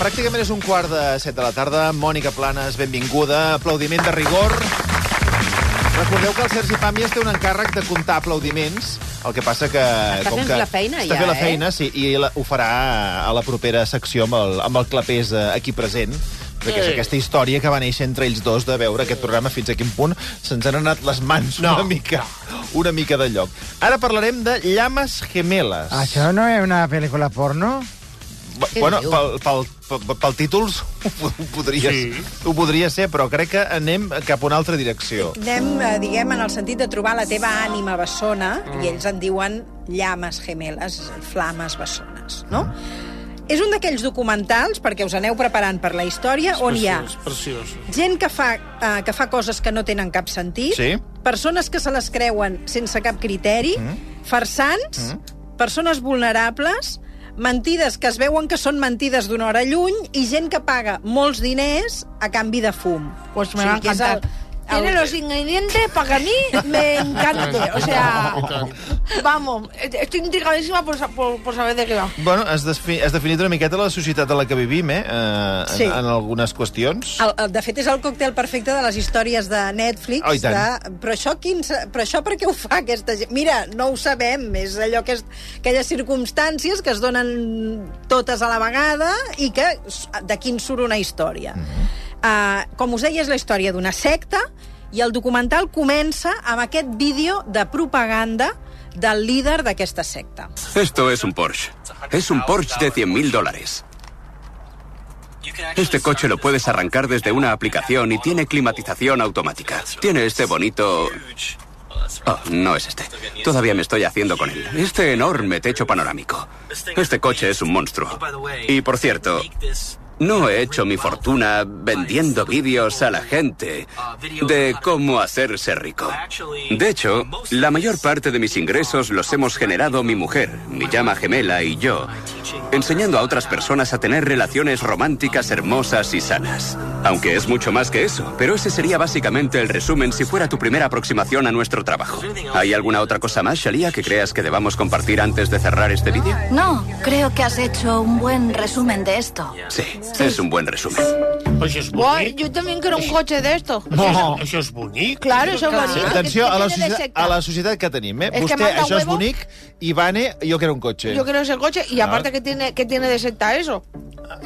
Pràcticament és un quart de set de la tarda. Mònica Planes, benvinguda. Aplaudiment de rigor. Recordeu que el Sergi Pàmies té un encàrrec de comptar aplaudiments, el que passa que... Està fent que la feina, està ja, fent la eh? feina, sí, i la, ho farà a la propera secció amb el, amb el clapés eh, aquí present perquè és aquesta història que va néixer entre ells dos de veure aquest programa fins a quin punt se'ns han anat les mans No. una mica una mica de lloc. Ara parlarem de Llames Gemeles. ¿Això no es una película porno? Què Bueno, diu? pel, pel, pel, pel títols ho, ho, podria, Sí. ho podria ser, però crec que anem cap a una altra direcció. Anem, eh, diguem, en el sentit de trobar la teva ànima bessona, mm. i ells en diuen llames gemeles, flames bessones, no? És un d'aquells documentals, perquè us aneu preparant per la història, on hi ha preciós. gent que fa, eh, que fa coses que no tenen cap sentit, Sí. persones que se les creuen sense cap criteri, mm. farsants, mm. persones vulnerables, mentides que es veuen que són mentides d'una hora lluny i gent que paga molts diners a canvi de fum. Pues me va a que és encantar. Tiene los ingredientes para que a mí me encante. O sea, vamos, estoy intrigadísima por, por, por saber de qué va. Bueno, has, desfi has definit una miqueta la societat en la que vivim, eh? eh Sí. en, en algunes qüestions. El, el, de fet, és el còctel perfecte de les històries de Netflix. Oh, de, però, això quin, però això per què ho fa aquesta gent? Mira, no ho sabem. És allò que és, aquelles circumstàncies que es donen totes a la vegada i que d'aquí en surt una història. Mm -hmm. Uh, com us deia, és la història d'una secta i el documental comença amb aquest vídeo de propaganda del líder d'aquesta secta. Esto es un Porsche. Es un Porsche de 100.000 dólares. Este coche lo puedes arrancar desde una aplicación y tiene climatización automática. Tiene este bonito... Oh, no es este. Todavía me estoy haciendo con él. Este enorme techo panorámico. Este coche es un monstruo. Y por cierto, no he hecho mi fortuna vendiendo vídeos a la gente de cómo hacerse rico. De hecho, la mayor parte de mis ingresos los hemos generado mi mujer, mi llama gemela y yo, enseñando a otras personas a tener relaciones románticas hermosas y sanas. Aunque es mucho más que eso, pero ese sería básicamente el resumen si fuera tu primera aproximación a nuestro trabajo. ¿Hay alguna otra cosa más, Shalia, que creas que debamos compartir antes de cerrar este vídeo? No, creo que has hecho un buen resumen de esto. Sí, es un buen resumen. Això és bonic. yo también quiero un coche de esto. Això, és, això és bonic. Claro, eso es bonito. Atenció ¿Qué- a la, societat, a la societat que tenim, eh? És que Vostè, manda això és bonic, i Vane, jo quiero un cotxe. Yo quiero ese coche y aparte que tiene, que tiene de secta eso.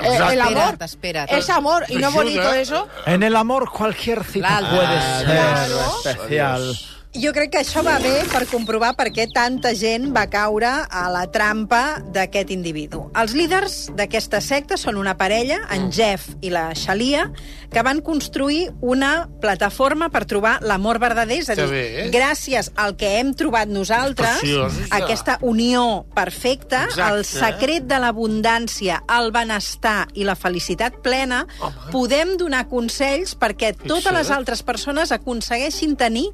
Eh, el amor. Espera't, espera't. Es amor y no bonito eso. En el amor cualquier cita puede Ah, ser Claro. especial. Jo crec que això va bé per comprovar per què tanta gent va caure a la trampa d'aquest individu. Els líders d'aquesta secta són una parella, en Jeff i la Shalia, que van construir una plataforma per trobar l'amor verdader, és a dir, bé. gràcies al que hem trobat nosaltres, Preciós, aquesta unió perfecta, Exacte. el secret de l'abundància, el benestar i la felicitat plena, Home. podem donar consells perquè totes les altres persones aconsegueixin tenir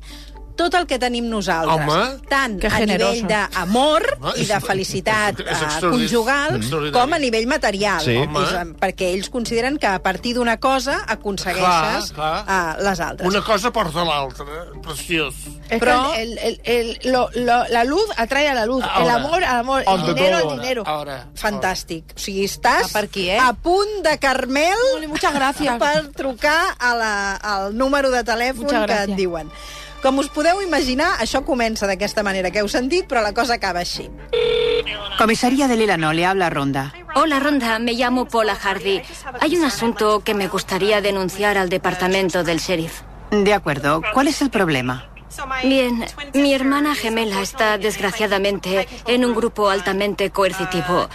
tot el que tenim nosaltres. Home. Tant Que a generosa. nivell d'amor Home, i de és- felicitat és eh, extraordinari. conjugal, Extraordinari. com a nivell material. Sí. Home. És, eh, perquè ells consideren que a partir d'una cosa aconsegueixes Clar, eh, les altres. Una cosa porta l'altra. Preciós. Es Però- que el, el, el- lo- lo- la luz atrae a la luz. el Ahora. amor al amor. El dinero al dinero. Ara. Fantàstic. O sigui, estàs Ah, per aquí, eh? a punt de Carmel muchas gracias. per trucar a la, al número de telèfon que et diuen. Com us podeu imaginar, això comença d'aquesta manera que heu sentit, però la cosa acaba així. Comisaría de Lilano, le habla Ronda. Hola, Ronda. Me llamo Paula Hardy. Hay un asunto que me gustaría denunciar al departamento del sheriff. De acuerdo. ¿Cuál es el problema? Bien, mi hermana gemela está desgraciadamente en un grupo altamente coercitivo.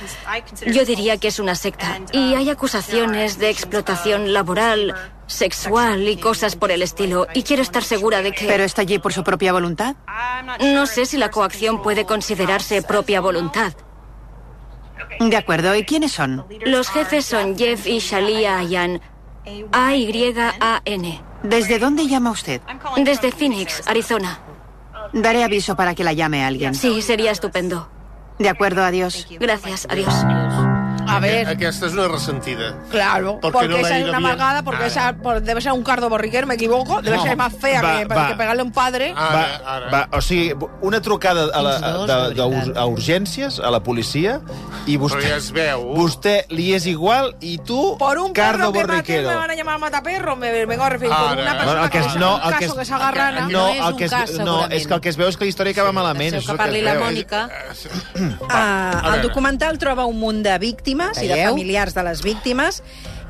Yo diría que es una secta. Y hay acusaciones de explotación laboral, sexual y cosas por el estilo. Y quiero estar segura de que... ¿Pero está allí por su propia voluntad? No sé si la coacción puede considerarse propia voluntad. De acuerdo. ¿Y quiénes son? Los jefes son Jeff y Shalia Ayan. A-Y-A-N. ¿Desde dónde llama usted? Desde Phoenix, Arizona. Daré aviso para que la llame alguien. Sí, sería estupendo. De acuerdo, adiós. Gracias, adiós. A ver. Aquesta és una ressentida. Claro, Porque porque, no le ha esa es una bien. amargada, porque Ah. esa por- debe ser un cardo borriquero, me equivoco, debe No. ser más fea Va, que, va. que pegarle a un padre. Ara, Va, ara. va, o sigui, una trucada a, la, dos, de, de a urgències, a la policia, i vostè, Però ja es veu. vostè li és igual i tu, Por un cardo perro que maté borriquero. me van a llamar mataperro, me vengo a referir. Por Ara. una No, persona el que és- no, un caso que és- que, se agarrana. No, No és el un que és, cas, no, segurament. és que el que es veu és que la història acaba malament. És que el parli la. Mònica. A Uh, el documental troba un munt de víctimes i de Veieu? familiars de les víctimes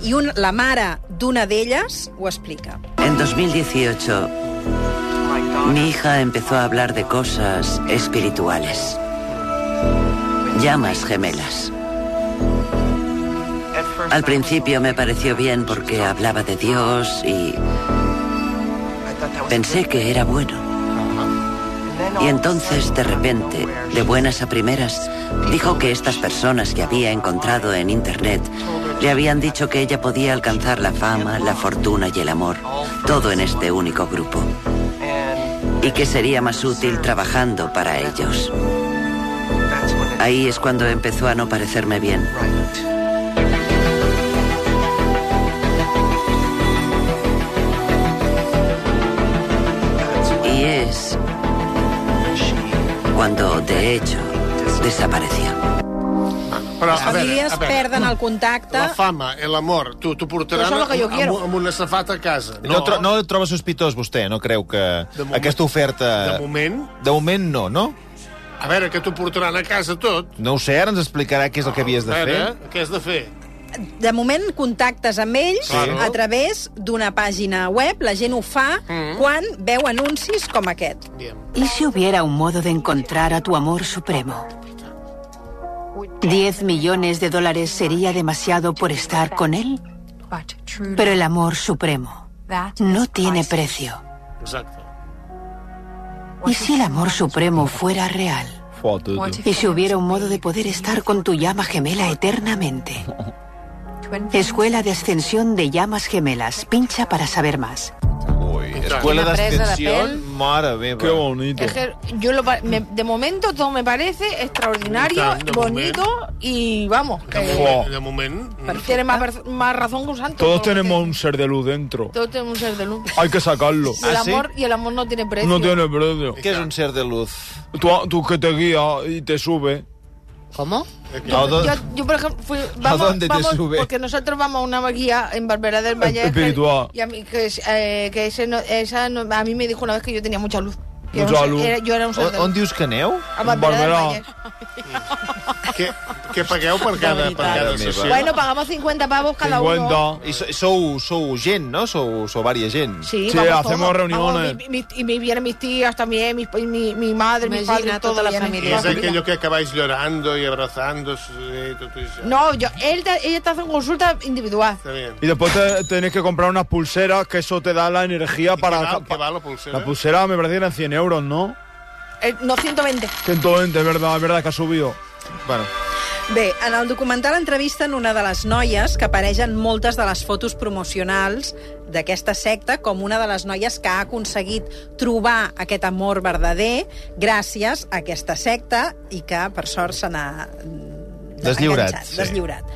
i un, la mare d'una d'elles ho explica. En 2018, mi hija empezó a hablar de cosas espirituales. Llamas gemelas. Al principio me pareció bien porque hablaba de Dios y pensé que era bueno. Y entonces, de repente, de buenas a primeras, dijo que estas personas que había encontrado en Internet le habían dicho que ella podía alcanzar la fama, la fortuna y el amor, todo en este único grupo. Y que sería más útil trabajando para ellos. Ahí es cuando empezó a no parecerme bien. Cuando, de hecho, desapareció. Però, Les famílies perden el contacte. La fama, l'amor, tu t'ho portaran Eso es lo que yo amb, quiero. amb, amb una safata a casa. No, tro no el troba sospitós, vostè? No creu que De moment- aquesta oferta... De moment, De moment no, no? a veure, que t'ho portaran a casa tot. No ho sé, ara ens explicarà què és el que havies de a fer. veure, què has de fer? De moment contactes amb ells Sí. a través d'una pàgina web. La gent ho fa Mm. quan veu anuncis com aquest. Bien. ¿Y si hubiera un modo de encontrar a tu amor supremo? ¿Diez millones de dólares sería demasiado por estar con él? Pero el amor supremo no tiene precio. Exacte. ¿Y si el amor supremo fuera real? ¿Y si hubiera un modo de poder estar con tu llama gemela eternamente? Escuela de Ascensión de Llamas Gemelas. Pincha para saber más. Ui, escuela de d'ascensió, pèl. mare meva. Qué bonito. Es que yo lo, pa- me- de momento todo me parece extraordinario, Y de bonito y vamos, De, que moment, de moment... tiene más, más razón que un santo. Todos porque tenemos un ser de luz dentro. Todos tenemos un ser de luz. Hay que sacarlo. Y el ¿Ah, sí? amor y el amor no tiene precio. No tiene precio. Què és un ser de luz? Tú, tú que te guía y te sube. ¿Cómo? Yo, yo, por ejemplo, fui, vamos, dónde te vamos, sube? Porque nosotros vamos a una guía en Barbera del Valle. Espiritual. Y a mí, que, es, eh, que ese no, esa no- a mí me dijo una vez que yo tenía mucha luz. Que Mucha era luz. era- yo era un ser On, on dius que aneu? A Barberà. Què, què pagueu per cada, per cada sessió? Bueno, pagamos 50 pavos cada uno. 50. I so- sou, sou gent, no? Sou, sou vària gent. Sí, Sí, vamos hacemos todos. reuniones. Vamos, mi- mi- y me vienen mis tías también, mi, mi, mi madre, mi padre, todo la familia. Toda la aquello que acabáis llorando y abrazándose y todo eso. No, yo, él, ella te hace una consulta individual. Está bien. Y después te, tenés que comprar unas pulseras que eso te da la energía ¿Y para... qué va la pulsera? La pulsera me parece que eran 100 euros, ¿no? Eh, no, 120. 120, es verdad, verdad que ha subido. Bueno, Bé, en el documental entrevisten una de les noies que apareix en moltes de les fotos promocionals d'aquesta secta com una de les noies que ha aconseguit trobar aquest amor verdader gràcies a aquesta secta i que, per sort, se n'ha Deslliurat, sí. deslliurat.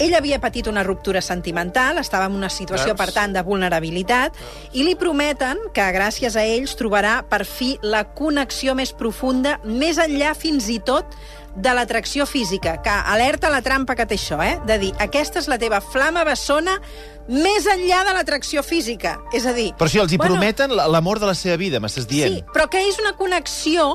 Ell havia patit una ruptura sentimental, estava en una situació, per tant, de vulnerabilitat, i li prometen que gràcies a ells trobarà per fi la connexió més profunda, més enllà fins i tot de l'atracció física, que alerta la trampa que té això, eh? De dir, aquesta és la teva flama bessona més enllà de l'atracció física. És a dir... però si els hi bueno, prometen l'amor de la seva vida, m'estàs dient. Sí, però que és una connexió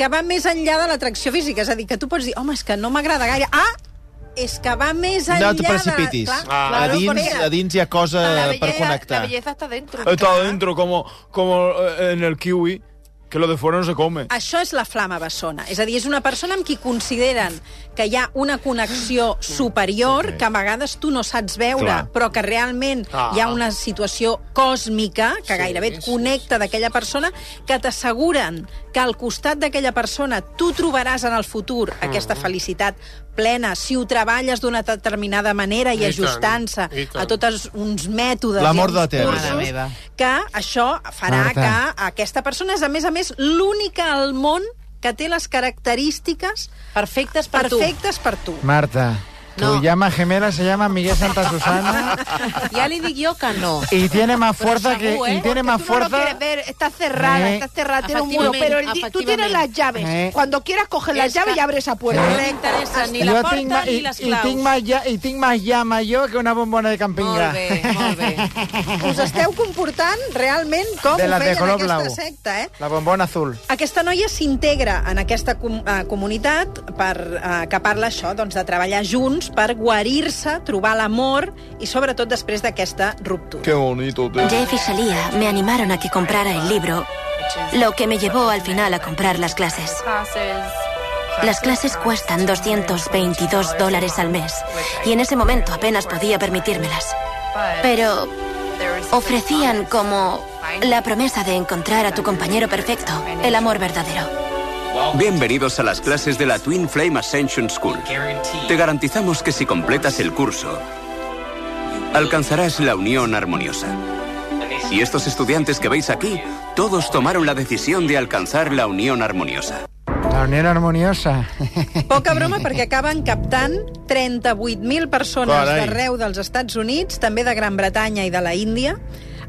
que va més enllà de l'atracció física. És a dir, que tu pots dir, home, és que no m'agrada gaire. Ah, és que va més enllà No te precipitis. de... Ah, a, claro, dins, a dins hi ha cosa la, per belleza, connectar. la belleza está dentro. Está adentro como, como eh, en el kiwi, que lo de fuera no se come. Això és la flama bessona. És a dir, és una persona amb qui consideren que hi ha una connexió superior que a vegades tu no saps veure, Clar. però que realment Ah. hi ha una situació còsmica que Sí, gairebé et sí, connecta d'aquella persona, que t'asseguren que al costat d'aquella persona tu trobaràs en el futur aquesta felicitat plena. Si ho treballes d'una determinada manera i, I tant, ajustant-se a tots uns mètodes i uns cursos, que això farà Marta. que aquesta persona és, a més a més, l'única al món que té les característiques Perfectes per perfectes per tu. Marta, Tu llama gemela se llama Miguel Santa Susana Ya le digo yo que no. y tiene más fuerza que ¿eh? y tiene Porque más tú no lo fuerza. quieres ver, está cerrada, Eh. está cerrada, tiene un muro, pero el tú tienes las llaves. Eh. Cuando quieras coger las llaves y abres esa puerta. No m'interessa ni la ma- ni y, les y claus. tinc más ya, y tinc más llama yo que una bombona de campinga. Molt bé, molt bé. Us esteu comportant realment com De ho les de feien color aquesta blau. secta, eh? La bombona azul. Aquesta noia s'integra en aquesta com eh, comunitat per, eh, que parla això, doncs, de treballar junts per guarir-se, trobar l'amor i sobretot després d'aquesta ruptura. Qué bonito, tío. Jeff y Shalia me animaron a que comprara el libro, lo que me llevó al final a comprar las clases. Las clases cuestan 222 dólares al mes y en ese momento apenas podía permitírmelas. Pero ofrecían como la promesa de encontrar a tu compañero perfecto, el amor verdadero. Bienvenidos a las clases de la Twin Flame Ascension School. Te garantizamos que si completas el curso, alcanzarás la unión armoniosa. Y estos estudiantes que veis aquí, todos tomaron la decisión de alcanzar la unión armoniosa. La unión armoniosa. Poca broma perquè acaben captant 38.000 persones d'arreu dels Estats Units, també de Gran Bretanya i de la Índia.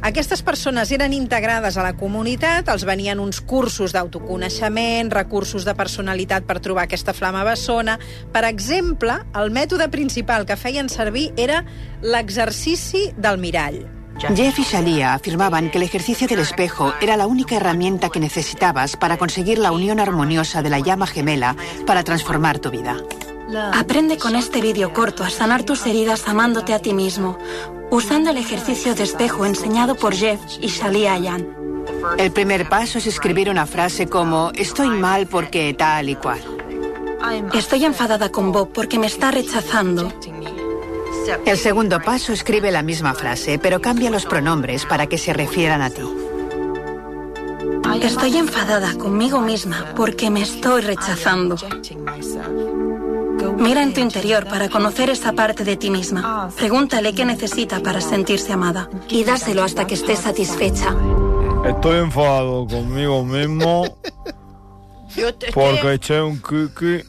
Aquestes persones eren integrades a la comunitat, els venien uns cursos d'autoconeixement, recursos de personalitat per trobar aquesta flama bessona. Per exemple, el mètode principal que feien servir era l'exercici del mirall. Jeff y Shalia afirmaban que el ejercicio del espejo era la única herramienta que necesitabas para conseguir la unión armoniosa de la llama gemela para transformar tu vida. Aprende con este vídeo corto a sanar tus heridas amándote a ti mismo, usando el ejercicio de espejo enseñado por Jeff y Shalia Ayan. El primer paso es escribir una frase como estoy mal porque tal y cual. Estoy enfadada con Bob porque me está rechazando. El segundo paso escribe la misma frase, pero cambia los pronombres para que se refieran a ti. Estoy enfadada conmigo misma porque me estoy rechazando. Mira en tu interior para conocer esa parte de ti misma. Pregúntale qué necesita para sentirse amada y dáselo hasta que esté satisfecha. Estoy enfadado conmigo mismo porque eché un kiki.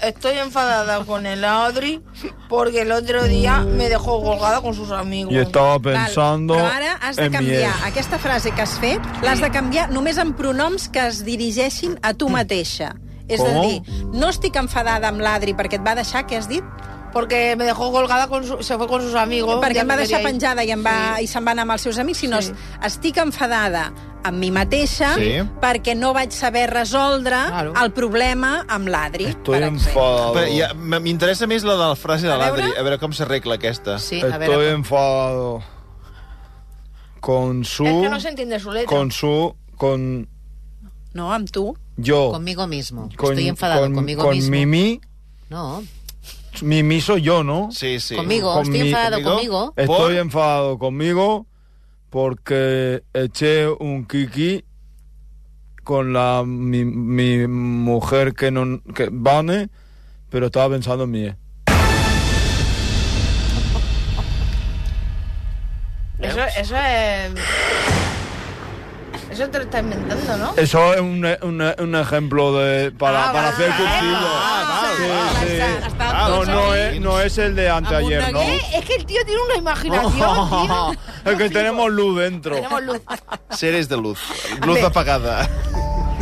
estoy enfadada con el Adri porque el otro día me dejó colgada con sus amigos. Y estaba pensando Val, però ara has de en mi canviar ex. aquesta frase que has fet, l'has de canviar només en pronoms que es dirigeixin a tu mateixa. És a Com? dir, no estic enfadada amb l'Adri perquè et va deixar, què has dit? Porque me dejó colgada, con su- se fue con sus amigos. perquè em va deixar penjada i, em va, i se'n va anar amb els seus amics, sinó Sí. estic enfadada amb mi mateixa Sí. perquè no vaig saber resoldre el problema amb l'Adri. Estoy enfadado. Però ja, m'interessa més la de la frase de A veure? l'Adri, a veure com s'arregla aquesta. Estoy enfadado con su... Es que no se entiende su letra. con su... con No, amb tu. Yo. Conmigo mismo. Con, Estoy enfadado con- conmigo con mismo. Mimi. No. Mimi soy yo, ¿no? Sí, sí. Conmigo, estoy enfadado conmigo. Estoy enfadado conmigo porque eché un kiki con la mi, mi mujer que no que Vane, pero estaba pensando en mí. eh. Eso, eso es... Eso te lo está inventando, ¿no? Eso es un, un- un ejemplo de para, Ah, para vale. hacer cursillo. Ah, vale. sí. Hasta- hasta No, no es, no es el de anteayer, ¿no? ¿Qué? Es que el tío tiene una imaginación, tío. es que tenemos luz dentro. Tenemos luz. Seres de luz. Luz Bé. apagada.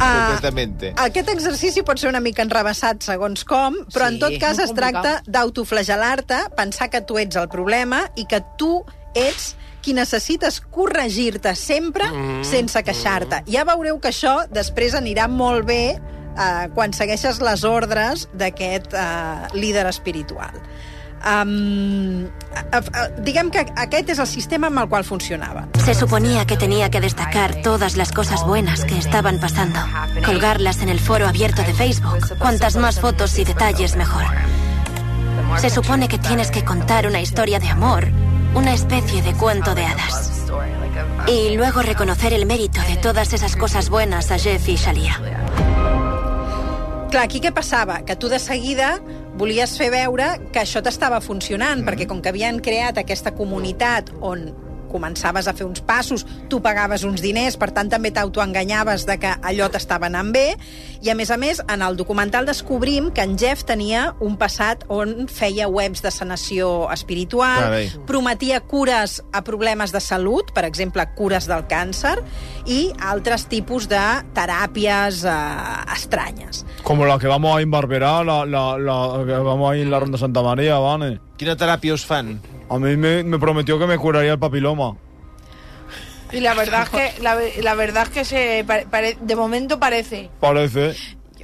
Ah, Completamente. Aquest exercici pot ser una mica enrebaçat segons com, però Sí, en tot cas es tracta d'autoflagelar-te, pensar que tu ets el problema i que tu ets qui necessites corregir-te sempre Mm. sense queixar-te. Ja veureu que això després anirà molt bé eh, quan segueixes les ordres d'aquest eh, líder espiritual. Um, diguem que aquest és el sistema amb el qual funcionava. Se suponía que tenía que destacar todas las cosas buenas que estaban pasando, colgarlas en el foro abierto de Facebook. Cuantas más fotos y detalles, mejor. Se supone que tienes que contar una historia de amor, una especie de cuento de hadas. Y luego reconocer el mérito de todas esas cosas buenas a Jeff y Shalia. Clar, aquí què passava? Que tu de seguida volies fer veure que això t'estava funcionant, perquè com que havien creat aquesta comunitat on començaves a fer uns passos, tu pagaves uns diners, per tant també t'autoenganyaves de que allò t'estava anant bé, i a més a més, en el documental descobrim que en Jeff tenia un passat on feia webs de sanació espiritual, Carai. prometia cures a problemes de salut, per exemple, cures del càncer, i altres tipus de teràpies eh, estranyes. Como la que vamos a ir en Barberá, la, la, la que vamos a ir en la Ronda Santa María, ¿vale? Quina teràpia us fan? A mí me, me prometió que me curaría el papiloma. Y la verdad es que, la, la verdad es que se, pare- pare- de momento parece. Parece.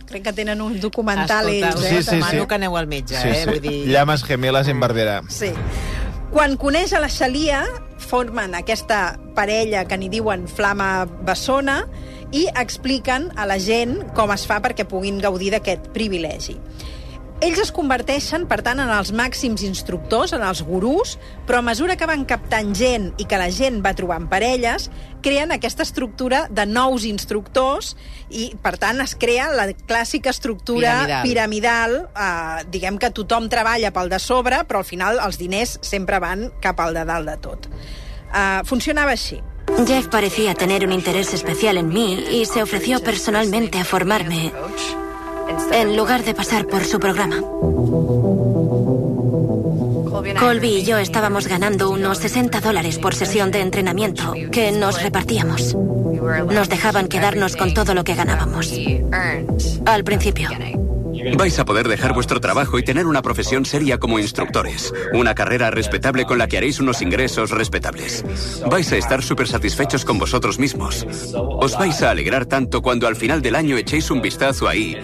Crec que tenen un documental Escolta, ells, eh? Sí, sí, demano sí. que aneu al metge, Sí, eh? sí. Vull dir... Llames gemeles en Barberà. Sí. Quan coneix a la Xalia, formen aquesta parella que n'hi diuen Flama Bessona i expliquen a la gent com es fa perquè puguin gaudir d'aquest privilegi. Ells es converteixen, per tant, en els màxims instructors, en els gurús, però a mesura que van captant gent i que la gent va trobant parelles, creen aquesta estructura de nous instructors i, per tant, es crea la clàssica estructura Piramidal. piramidal. Eh, diguem que tothom treballa pel de sobre, però al final els diners sempre van cap al de dalt de tot. Eh, funcionava així. Jeff parecía tener un interés especial en mí y se ofreció personalmente a formarme en lugar de pasar por su programa. Colby y yo estábamos ganando unos 60 dólares por sesión de entrenamiento que nos repartíamos. Nos dejaban quedarnos con todo lo que ganábamos. Al principio. Vais a poder dejar vuestro trabajo y tener una profesión seria como instructores. Una carrera respetable con la que haréis unos ingresos respetables. Vais a estar súper satisfechos con vosotros mismos. Os vais a alegrar tanto cuando al final del año echéis un vistazo ahí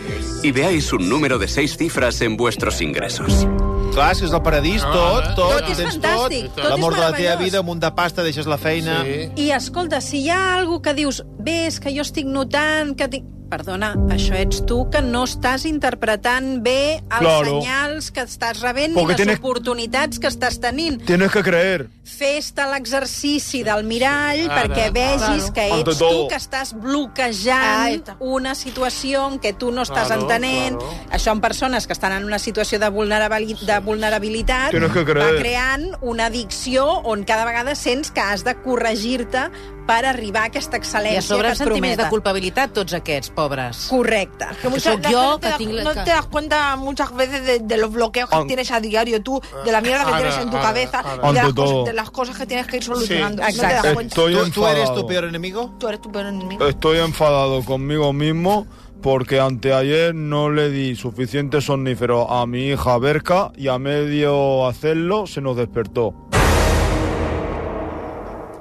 y veáis un número de seis cifras en vuestros ingresos. Clar, si és el paradís, tot, tot, Tot és tens fantàstic, tot és L'amor de la teva vida, un munt de pasta, deixes la feina... Sí. I escolta, si hi ha algú que dius bé, és que jo estic notant que... Tinc... Perdona, això ets tu que no estàs interpretant bé els Claro. senyals que estàs rebent Porque ni les tienes- oportunitats que estàs tenint. Tienes que creer. Fes-te l'exercici del mirall Ara, perquè vegis claro. que ets tu que estàs bloquejant està. una situació en què tu no estàs Claro, entenent. claro. Això en persones que estan en una situació de, vulnerabili de vulnerabilitat Tienes que creer. va creant una addicció on cada vegada sents que has de corregir-te per arribar a aquesta I excel·lència a sobre sentiments de culpabilitat, tots aquests, pobres. Correcte. Que yo que te da- no te das cuenta muchas veces de, de los bloqueos que tienes a diario tú, de la mierda que tienes en tu cabeza y de las, cosas, todo. de las cosas que tienes que ir solucionando. Sí, no te das exacto. cuenta. Estoy Tu, tu eres enfadado. tu peor enemigo? Tú eres tu peor enemigo. Estoy enfadado conmigo mismo porque anteayer no le di suficiente somnífero a mi hija Berka y a medio hacerlo se nos despertó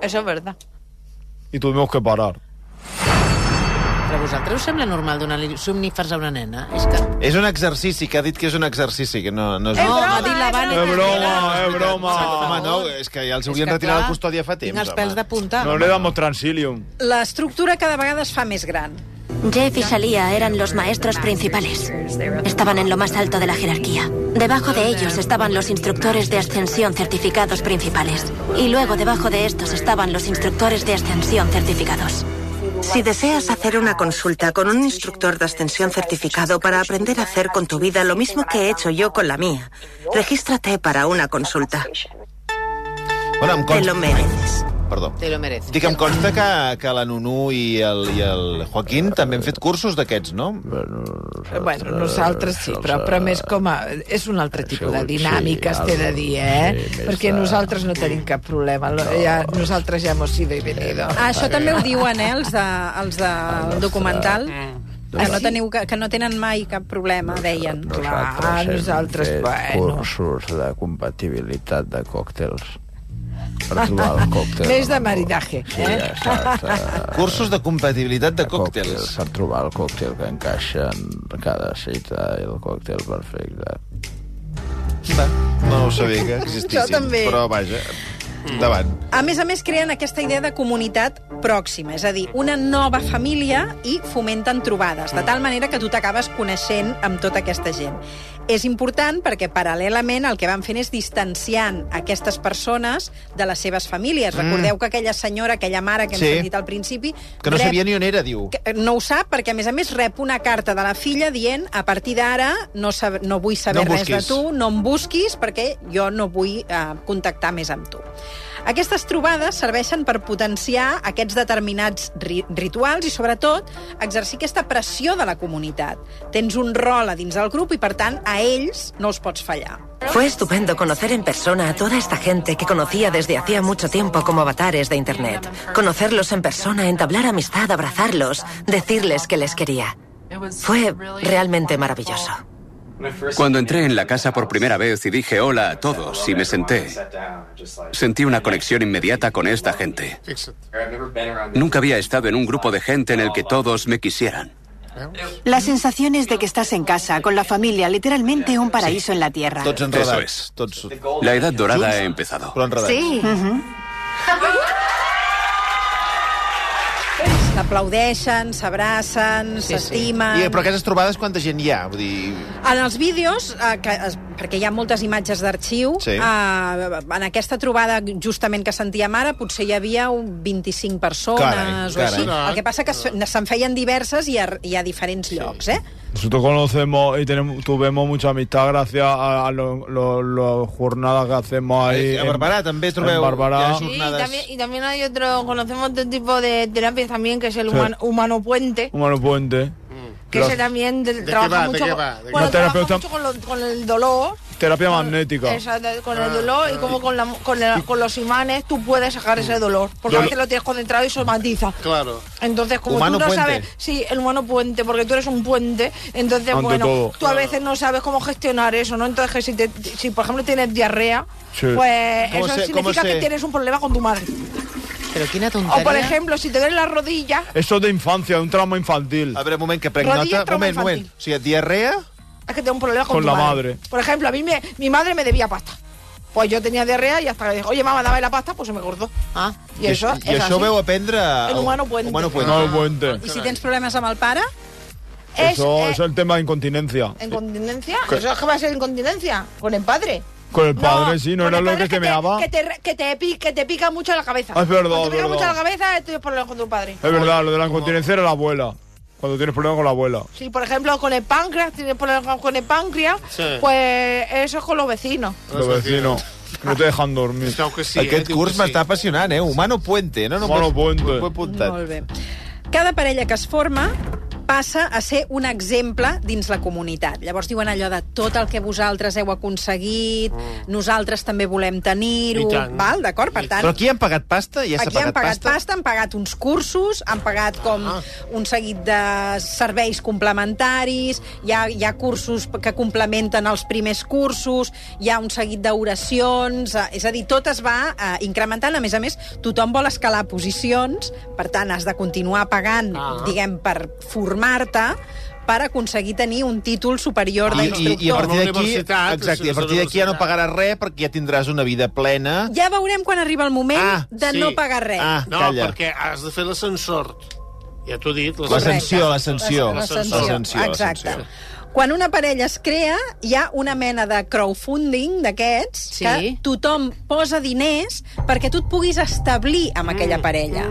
Eso es verdad. Y tuvimos que parar. Però a vosaltres us sembla normal donar-li somnífers a una nena? És que... És un exercici, que ha dit que és un exercici, que no, no és... És No, broma, m'ha dit la és Vane. És broma. és broma. Home, no, és que ja els haurien retirat la custòdia fa temps, Tinc els pèls de punta. No le damos transilium. L'estructura cada vegada es fa més gran. Jeff y Shalia eran los maestros principales. Estaban en lo más alto de la jerarquía. Debajo de ellos estaban los instructores de ascensión certificados principales. Y luego debajo de estos estaban los instructores de ascensión certificados. Si deseas hacer una consulta con un instructor de ascensión certificado para aprender a hacer con tu vida lo mismo que he hecho yo con la mía, regístrate para una consulta. Te lo mereces. Perdó. Te lo mereces. Dic, em consta que, que la Nunu i el, i el Joaquín també han fet cursos d'aquests, no? Bueno, nosaltres sí, però, però més com a... És un altre tipus de dinàmiques, t'he de dir, eh? Perquè nosaltres no tenim cap problema. Lo- Ja, nosaltres ja hemos sido y venido. Ah, això també ho diuen, eh, els, de, els del documental. Que no, teniu, que, que no tenen mai cap problema, deien. Clar, nosaltres, bueno... cursos de compatibilitat de còctels per trobar el còctel. Més de maridaje, eh? Cursos de compatibilitat de còctels. Per trobar el còctel que encaixa en cada cita i el còctel perfecte. Va, no ho sabia que existissin, Jo també. però vaja, endavant. A més a més, creen aquesta idea de comunitat pròxima, és a dir, una nova família i fomenten trobades, de tal manera que tu t'acabes coneixent amb tota aquesta gent. És important perquè, paral·lelament, el que van fent és distanciant aquestes persones de les seves famílies. Mm. Recordeu que aquella senyora, aquella mare que hem Sí. sentit al principi... Que no rep- sabia ni on era, diu. que no ho sap perquè, a més a més, rep una carta de la filla dient a partir d'ara no, sab no vull saber No res de busquis." tu, no em busquis perquè jo no vull eh, contactar més amb tu. Aquestes trobades serveixen per potenciar aquests determinats ri rituals i, sobretot, exercir aquesta pressió de la comunitat. Tens un rol a dins del grup i, per tant, a ells no els pots fallar. Fue estupendo conocer en persona a toda esta gente que conocía desde hacía mucho tiempo como avatares de Internet. Conocerlos en persona, entablar amistad, abrazarlos, decirles que les quería. Fue realmente maravilloso. Cuando entré en la casa por primera vez y dije hola a todos y me senté, sentí una conexión inmediata con esta gente. Nunca había estado en un grupo de gente en el que todos me quisieran. La sensación es de que estás en casa, con la familia, literalmente un paraíso en la tierra. Eso es. La edad dorada ha empezado. Però enredats. Sí. S'aplaudeixen, s'abracen, s'estimen... I, però aquestes trobades, quanta gent hi ha? Vull dir... En els vídeos, eh, que, es, perquè hi ha moltes imatges d'arxiu, Sí. eh, en aquesta trobada justament que sentíem ara, potser hi havia un 25 persones Carai, o així. carai. El que passa que se- se'n feien diverses i a, i a diferents llocs, eh? Nosotros conocemos y tenemos, tuvimos mucha amistad gracias a, a las lo, lo jornadas que hacemos ahí. A Barberà també trobeu... En Barberà. hi ha Sí, y también, y también hay otro, conocemos otro tipo de terapias también, que es el Sí. human- humano puente, Humano Puente. Que Las- ese también de- trabaja va? ¿De mucho, qué con- va? ¿De qué bueno, va? trabaja Terapeuta- mucho con, lo- con el dolor, Terapia magnética. Con el dolor y como con, la, con, los imanes tú puedes sacar ese dolor, porque a veces lo tienes concentrado y somatiza. Claro. Entonces, como Humano tú no puente. sabes, sí, el humano puente, porque tú eres un puente, entonces, Ante bueno, todo. tú a veces no sabes cómo gestionar eso, ¿no? Entonces, que si, te- si por ejemplo tienes diarrea, Sí. pues ¿Cómo eso se- significa se- que tienes un problema con tu madre. Pero quina tonteria. O, por ejemplo, si te duele la rodilla, Eso es de infancia, un trauma infantil. A veure, un moment, que nota. trauma Moment, moment. infantil. O sigui, diarrea... es que tengo un problema con, Con tu la madre. Por ejemplo, a mí me, mi madre me debía pasta. Pues yo tenía diarrea y hasta que dijo, oye, mamá, dame la pasta, pues se me cortó. Ah, Y eso I es això así. veu aprendre... El humano puente. Humano puente. Humano Puente. I si tens problemes amb el pare? Es, Eso, eh, eso es el tema de incontinencia. ¿Incontinencia? ¿Eso es que va a ser incontinencia? Con el padre. Con el padre, sí, no era lo que te meaba. que te, que, te, que te pica mucho la cabeza. Ah, es verdad, Cuando te pica verdad. mucho la cabeza, tienes problemas con tu padre. Es verdad, lo de la incontinencia era la abuela. Cuando tienes problemas con la abuela. Si, por ejemplo, con el páncreas, tienes problemas con el páncreas, Sí. pues eso es con los vecinos. Los vecinos. No te dejan dormir. Es que sí, Aquest eh? Curs que sí. m'està apassionant, eh? Humano Puente, no? no Humano Puente. Molt bé. Cada parella que es forma passa a ser un exemple dins la comunitat. Llavors diuen allò de tot el que vosaltres heu aconseguit, nosaltres també volem tenir-ho, val? D'acord? Per tant, Però aquí han pagat pasta? Ja s'ha Aquí han pagat pagat pasta? pasta, han pagat uns cursos, han pagat com Ah. un seguit de serveis complementaris, hi ha, hi ha cursos que complementen els primers cursos, hi ha un seguit d'oracions, eh, és a dir, tot es va eh, incrementant. A més a més, tothom vol escalar posicions, per tant, has de continuar pagant, Ah. diguem, per formar-te, per aconseguir tenir un títol superior I, i, I a d'instructor. partir d'aquí, exacte, i a partir d'aquí ja no pagaràs res perquè ja tindràs una vida plena. Ja veurem quan arriba el moment Ah, de Sí. no pagar res. Ah, No, calla. perquè has de fer l'ascensor. Ja t'ho he dit. L'ascensió, l'ascensió. L'ascensió, exacte. Quan una parella es crea, hi ha una mena de crowdfunding d'aquests Sí. que tothom posa diners perquè tu et puguis establir amb aquella Mm. parella.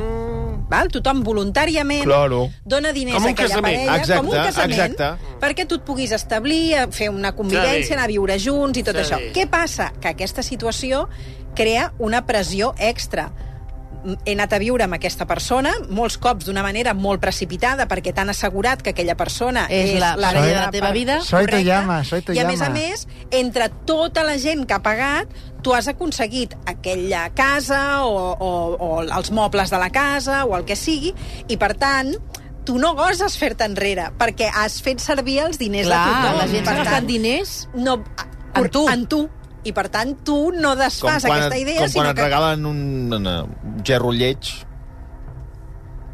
Val? Tothom voluntàriament Claro. dona diners Com a aquella casament. parella, Exacte, com un casament, exacte. perquè tu et puguis establir, a fer una convivència, anar a viure junts i tot Sí. això. Què passa? Que aquesta situació crea una pressió extra he anat a viure amb aquesta persona, molts cops d'una manera molt precipitada, perquè t'han assegurat que aquella persona És la parella de la teva per- vida. Soy tu correcte. llama, soy tu I a més a més, entre tota la gent que ha pagat, tu has aconseguit aquella casa o, o, o els mobles de la casa o el que sigui, i per tant tu no goses fer-te enrere, perquè has fet servir els diners Clar, de tothom. la gent s'ha gastat diners no, en tu. En tu. I per tant, tu no desfas aquesta idea, com sinó quan et que... regalen un, un gerro lleig,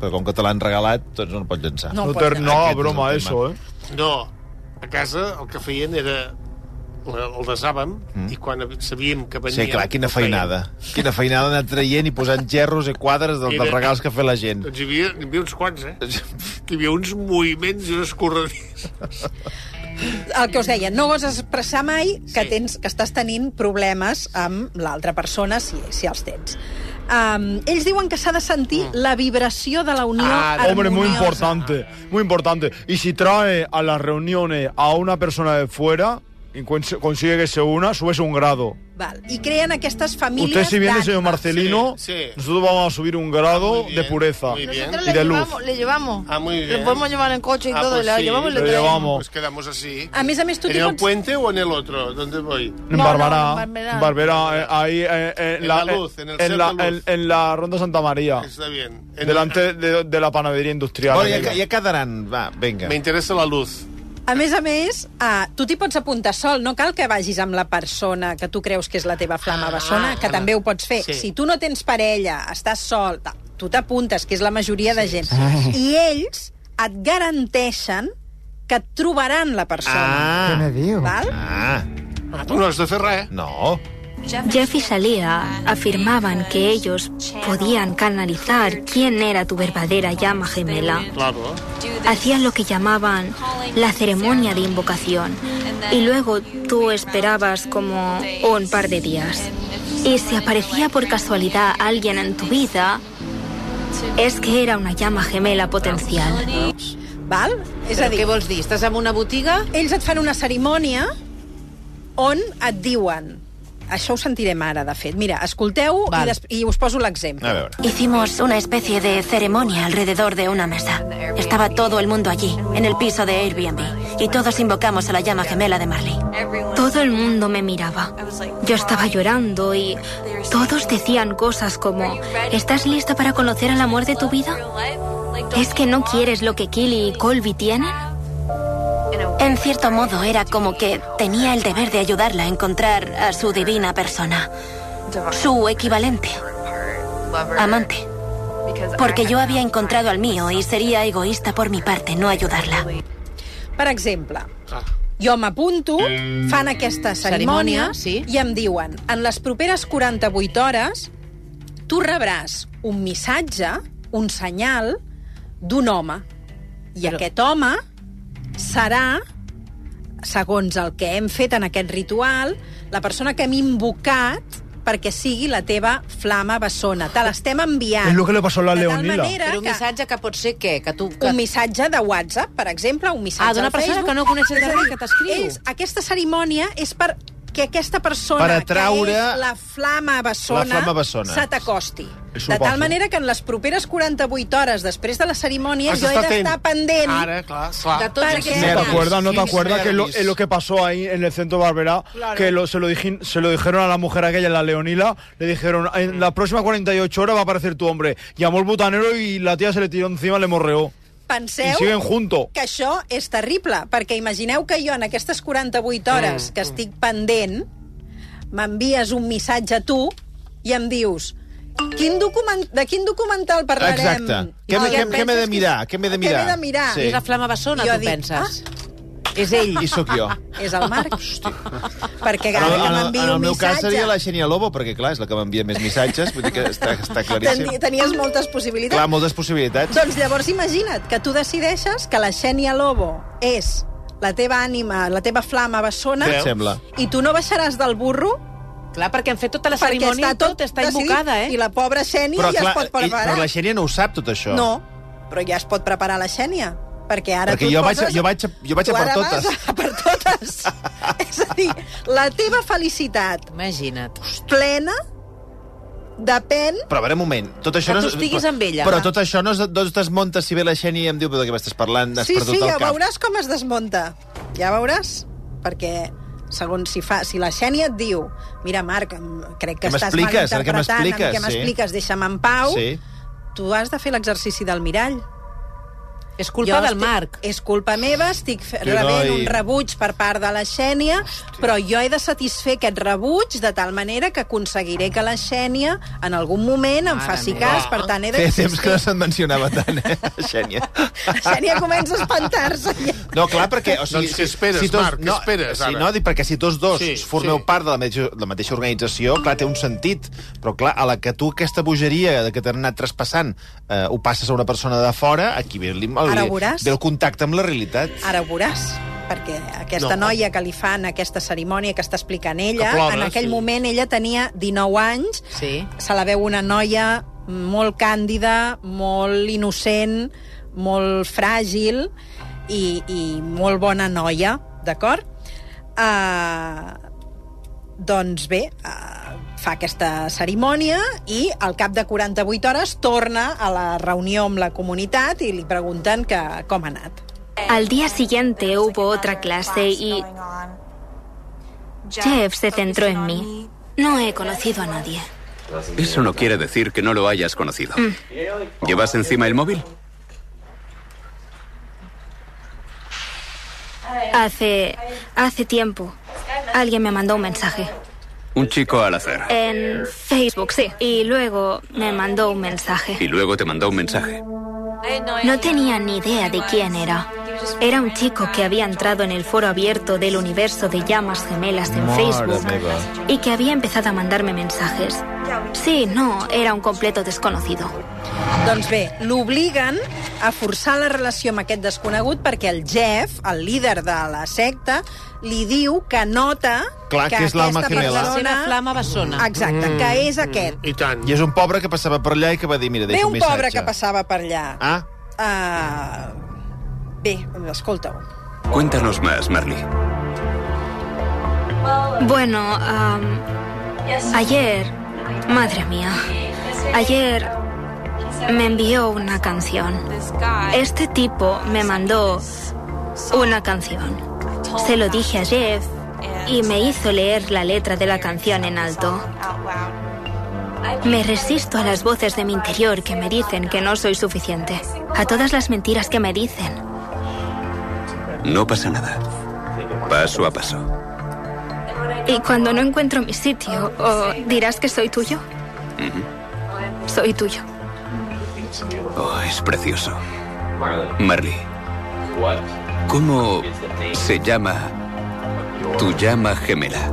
però com que te l'han regalat, doncs no el pots llançar. No No, pot no és broma el eso, tema. ¿eh? No, a casa el que feien era el desàvem mm. i quan sabíem que venia... Sí, clar, quina feinada. Quina feinada anar traient i posant gerros i quadres dels, dels regals que fet la gent. Doncs hi havia, hi havia uns quants, eh? Hi havia uns moviments i unes corredís. el que us deia, no goses expressar mai que, tens, que estàs tenint problemes amb l'altra persona, si, si els tens. Um, ells diuen que s'ha de sentir la vibració de la unió Ah, hombre, muy importante, muy importante. Y si trae a las reuniones a una persona de fuera, cons- consigue que se una, subes un grado. Val. I creen aquestes famílies Usted si viene, señor. Marcelino, Sí, sí. nosotros vamos a subir un grado de bien, pureza bien. Nosotros y de luz. llevamos, le llevamos. Ah, muy Le bien. podemos llevar en coche y Ah, todo, pues le sí. llevamos Lo llevamos. Pues quedamos así. A més a més, tu ¿En el pots... puente o en el otro? ¿Dónde voy? En No, Barberá, no, en Barberá. eh, ahí eh, eh, En la luz, en el en, la, de luz. en- en la Ronda Santa María, Está bien. En delante de, de la panadería industrial. Bueno, aquella. ja quedaran. Va, vinga. Me interesa la luz. A més a més, uh, tu t'hi pots apuntar sol, no cal que vagis amb la persona que tu creus que és la teva flama bessona, que també ho pots fer. Sí. Si tu no tens parella, estàs sol, tu t'apuntes, que és la majoria de gent. I ells et garanteixen que et trobaran la persona. Ah, Val? ah, Ah, tu no has de fer res. no. Jeff y Shalia afirmaban que ellos podían canalizar quién era tu verdadera llama gemela. Hacían lo que llamaban la ceremonia de invocación y luego tú esperabas como un par de días. Y si aparecía por casualidad alguien en tu vida, es que era una llama gemela potencial. Val? És a dir, què vols dir? Estàs en una botiga? ells et fan una cerimònia on et diuen això ho sentirem ara, de fet. Mira, escolteu i, Val. des... i us poso l'exemple. Hicimos una especie de ceremonia alrededor de una mesa. Estaba todo el mundo allí, en el piso de Airbnb, y todos invocamos a la llama gemela de Marley. Todo el mundo me miraba. Yo estaba llorando y todos decían cosas como, ¿estás lista para conocer al amor de tu vida? ¿Es que no quieres lo que Killy y Colby tienen? En cierto modo era como que tenía el deber de ayudarla a encontrar a su divina persona, su equivalente, amante. Porque yo había encontrado al mío y sería egoísta por mi parte no ayudarla. Per exemple, jo m'apunto, fan aquesta cerimònia, Cerimònia, sí. i em diuen, en les properes 48 hores tu rebràs un missatge, un senyal, d'un home. I Però- aquest home serà, segons el que hem fet en aquest ritual, la persona que hem invocat perquè sigui la teva flama bessona. Te l'estem enviant. Es lo que le pasó a la Leonila. Però un missatge que pot ser què? Que tu... Que... un missatge de WhatsApp, per exemple, un missatge Ah, d'una persona Facebook. que no coneixes de És res, que t'escriu. Aquesta cerimònia és per que aquesta persona Per atraure que és la flama bessona, la flama bessona. se t'acosti. De tal manera que en les properes 48 hores després de la cerimònia Has jo he d'estar pendent Ara, clar, clar. De tots Perquè- ¿No te Nervis. acuerdas? ¿No te Quins acuerdas que es lo, lo que pasó ahí en el centro Barberá? Que lo- se, lo dijin- se lo dijeron a la mujer aquella, la Leonila, le dijeron, en las próximas 48 horas va a aparecer tu hombre. Llamó el butanero y la tía se le tiró encima, le morreó. Penseu I siguen junto. que això és terrible, perquè imagineu que jo en aquestes 48 hores que estic pendent m'envies un missatge a tu i em dius quin document, de quin documental parlarem? Exacte. Què m'he- ja què- què m'he de mirar? Què m'he de mirar? de mirar? Sí. És la flama bessona, Jo tu dic, penses. És I ell. sóc jo. És el Marc. perquè En, cada que m'envia en el un meu cas missatge... seria la Xenia Lobo, perquè, clar, és la que m'envia més missatges, vull dir que està, està claríssim. Teni- Tenies moltes possibilitats. Clar, moltes possibilitats. Doncs llavors imagina't que tu decideixes que la Xènia Lobo és la teva ànima, la teva flama bessona, Què et sembla? i tu no baixaràs del burro Clar, perquè han fet tota la perquè cerimònia està i tot, tot està invocada, eh? I la pobra Xènia Però, ja clar, es pot ell, preparar. però la Xènia no ho sap, tot això. No, però ja es pot preparar la Xènia. Perquè ara Perquè jo vaig a- poses... jo vaig jo vaig a per totes. vas a per totes. És a dir, la teva felicitat Imagina't. plena depèn Però a veure, un moment, tot això Que no... tu estiguis però- amb ella. Però tot això no es, no es desmunta si ve la Xènia i em diu de què m'estàs parlant, has Sí, perdut sí, el ja cap. veuràs com es desmunta. Ja veuràs, perquè segons si, fa, si la Xènia et diu mira, Marc, crec que Què estàs? Ara què malinterpretant, m'expliques? Sí. m'expliques, deixa'm en pau, Sí. tu has de fer l'exercici del mirall. És culpa del estic- Marc. És culpa meva, estic fe- Que rebent noi. un rebuig per part de la Xènia, però jo he de satisfer aquest rebuig de tal manera que aconseguiré que la Xènia en algun moment em Mare faci meva. cas, per tant he Feia temps que no se'n mencionava tant, eh, Xènia. La Xènia comença a espantar-se. ja. No, clar, perquè... O sigui, Doncs què esperes, Marc? Què no, esperes, sí, ara? no, dic, perquè si tots dos Sí, sí, formeu sí. sí. part de la mateixa, la mateixa organització, clar, té un sentit. Però, clar, a la que tu aquesta bogeria de que t'han anat traspassant eh, ho passes a una persona de fora, aquí ve, el, el, Ara veuràs. ve el contacte amb la realitat. Ara ho veuràs perquè aquesta No. noia que li fan aquesta cerimònia que està explicant ella, Que plora, en aquell sí. moment ella tenia 19 anys, Sí. se la veu una noia molt càndida, molt innocent, molt fràgil i, i molt bona noia, d'acord? Uh, doncs bé, uh, fa aquesta cerimònia i al cap de 48 hores torna a la reunió amb la comunitat i li pregunten que com ha anat. Al día siguiente hubo otra clase y Jeff se centró en mí. No he conocido a nadie. Eso no quiere decir que no lo hayas conocido. Mm. ¿Llevas encima el móvil? Hace hace tiempo alguien me mandó un mensaje Un chico al azar. en Facebook, sí, y luego me mandó un mensaje. Y luego te mandó un mensaje. No tenía ni idea de quién era. Era un chico que había entrado en el foro abierto del universo de llamas gemelas en Facebook meva. y que había empezado a mandarme mensajes. Sí, no, era un completo desconocido. Doncs bé, l'obliguen a forçar la relació amb aquest desconegut perquè el Jeff, el líder de la secta, li diu que nota Clar, que és l'alma aquesta gemela. persona- La seva flama bessona. Exacte, Mm. que és aquest. I tant. I és un pobre que passava per allà i que va dir, mira, Ve deixa un un missatge. pobre que passava per allà. Ah, Uh, bé, escolta-ho. Cuéntanos más, Marley. Bueno, ayer, madre mía, ayer me envió una canción. Este tipo me mandó una canción. Se lo dije a Jeff y me hizo leer la letra de la canción en alto. Me resisto a las voces de mi interior que me dicen que no soy suficiente, a todas las mentiras que me dicen. No pasa nada. Paso a paso. Y cuando no encuentro mi sitio, ¿o dirás que soy tuyo? Soy tuyo. Oh, es precioso. Marley, ¿cómo se llama tu llama gemela?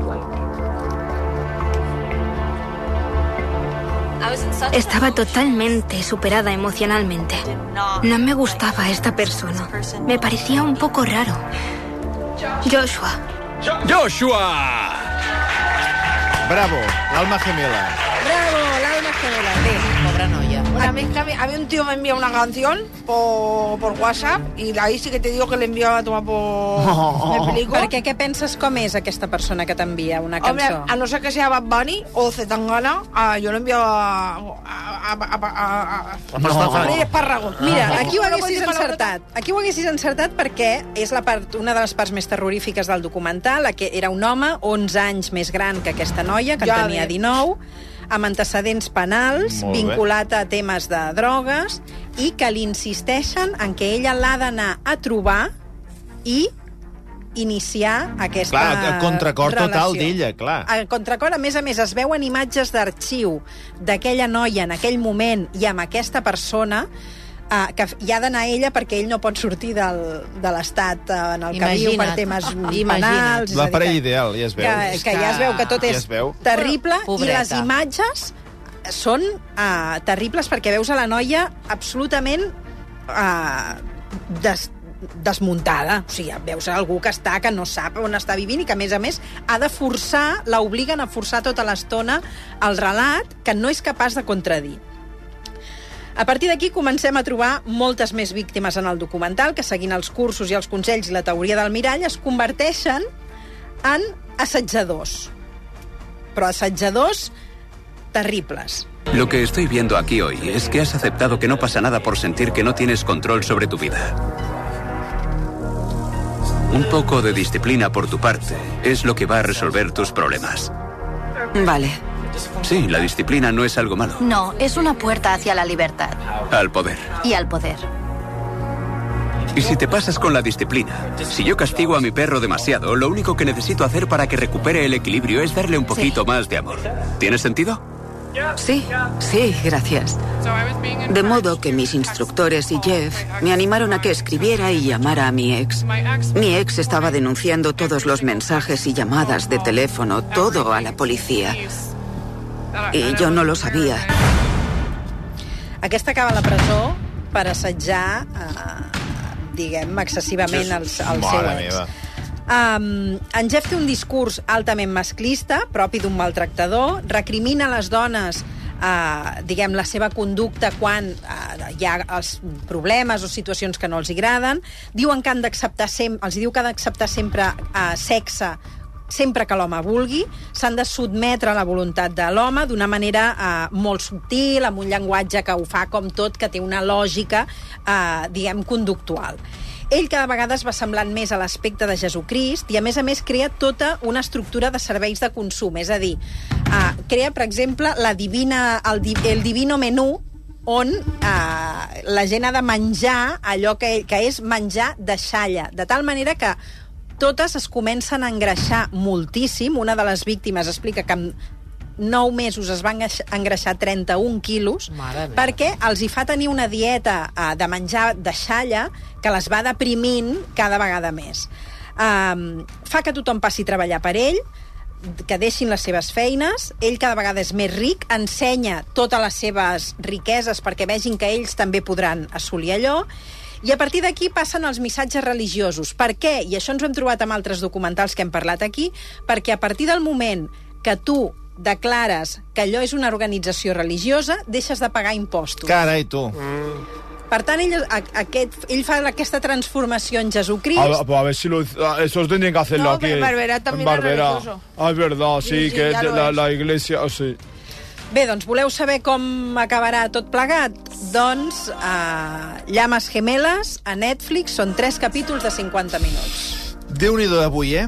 Estaba totalmente superada emocionalmente. No me gustaba esta persona. Me parecía un poco raro. Joshua. ¡Joshua! bravo, l'alma gemela. Bravo, l'alma gemela. Bé, Pobre noia. Una vez que a mí- había un tío me envía una canción por, por WhatsApp y ahí sí que te digo que le enviaba a tomar por... ¿Me explico? perquè què penses com és aquesta persona que t'envia una Hombre, cançó? a no ser que sea Bad Bunny o Zetangana, ah, yo lo envío a... a, a, a, a, a, Espárrago. Mira, aquí ho No, no haguessis encertat. Aquí ho haguessis encertat perquè és la part, una de les parts més terrorífiques del documental, la que era un home 11 anys més gran que aquesta noia, que en Ja tenia ve. 19, amb antecedents penals, vinculat a temes de drogues, i que li insisteixen en que ella l'ha d'anar a trobar i iniciar aquesta Clar, a contracor total relació. d'ella, clar. A contracor, a més a més, es veuen imatges d'arxiu d'aquella noia en aquell moment i amb aquesta persona uh, que hi ha d'anar ella perquè ell no pot sortir del, de l'estat uh, en el que viu per temes penals. és a La dir parella que- ideal, ja es veu. que, que ja es veu que tot Ja és es veu. terrible i Pobreta. les imatges són uh, terribles perquè veus a la noia absolutament uh, des, desmuntada. O sigui, veus algú que està, que no sap on està vivint i que, a més a més, ha de forçar, l'obliguen a forçar tota l'estona el relat que no és capaç de contradir. A partir d'aquí comencem a trobar moltes més víctimes en el documental que, seguint els cursos i els consells i la teoria del mirall, es converteixen en assetjadors. Però assetjadors terribles. Lo que estoy viendo aquí hoy es que has aceptado que no pasa nada por sentir que no tienes control sobre tu vida. Un poco de disciplina por tu parte es lo que va a resolver tus problemas. Vale. Sí, la disciplina no es algo malo. No, es una puerta hacia la libertad Al poder. y al poder. Y si te pasas con la disciplina, si yo castigo a mi perro demasiado, lo único que necesito hacer para que recupere el equilibrio es darle un poquito más de amor. ¿Tiene sentido? Sí, sí, gracias. De modo que mis instructores y Jeff me animaron a que escribiera y llamara a mi ex. Mi ex estaba denunciando todos los mensajes y llamadas de teléfono, todo a la policía. Y yo no lo sabía. Aquesta acaba a la presó per assetjar, eh, diguem, excessivament els, el seu Mare ex. meva. Um, en Jeff té un discurs altament masclista, propi d'un maltractador, recrimina les dones uh, diguem, la seva conducta quan uh, hi ha els problemes o situacions que no els agraden, diuen que han d'acceptar sempre, els diu que han d'acceptar sempre eh, sexe sempre que l'home vulgui, s'han de sotmetre a la voluntat de l'home d'una manera eh, molt subtil, amb un llenguatge que ho fa com tot, que té una lògica, eh, diguem, conductual. Ell cada vegada es va semblant més a l'aspecte de Jesucrist i, a més a més, crea tota una estructura de serveis de consum. És a dir, eh, crea, per exemple, la divina, el, el divino menú, on eh, la gent ha de menjar allò que, que és menjar de xalla, de tal manera que totes es comencen a engreixar moltíssim. Una de les víctimes explica que en 9 mesos es van engreixar 31 quilos perquè els hi fa tenir una dieta uh, de menjar de xalla que les va deprimint cada vegada més. Um, fa que tothom passi a treballar per ell, que deixin les seves feines, ell cada vegada és més ric, ensenya totes les seves riqueses perquè vegin que ells també podran assolir allò, i a partir d'aquí passen els missatges religiosos. Per què? I això ens ho hem trobat amb altres documentals que hem parlat aquí, perquè a partir del moment que tu declares que allò és una organització religiosa, deixes de pagar impostos. Carai, tu. Mm. Per tant, ell, a, aquest, ell fa aquesta transformació en Jesucrist. A, a, a ver si lo, eso tendrían que hacerlo no, aquí. No, Barbera también en Barbera. es religioso. Ah, es verdad, sí, Sí, sí, que la, es. la iglesia, oh, sí. Bé, doncs voleu saber com acabarà tot plegat? Doncs uh, Llames Gemeles a Netflix són tres capítols de 50 minuts. Déu-n'hi-do avui, eh?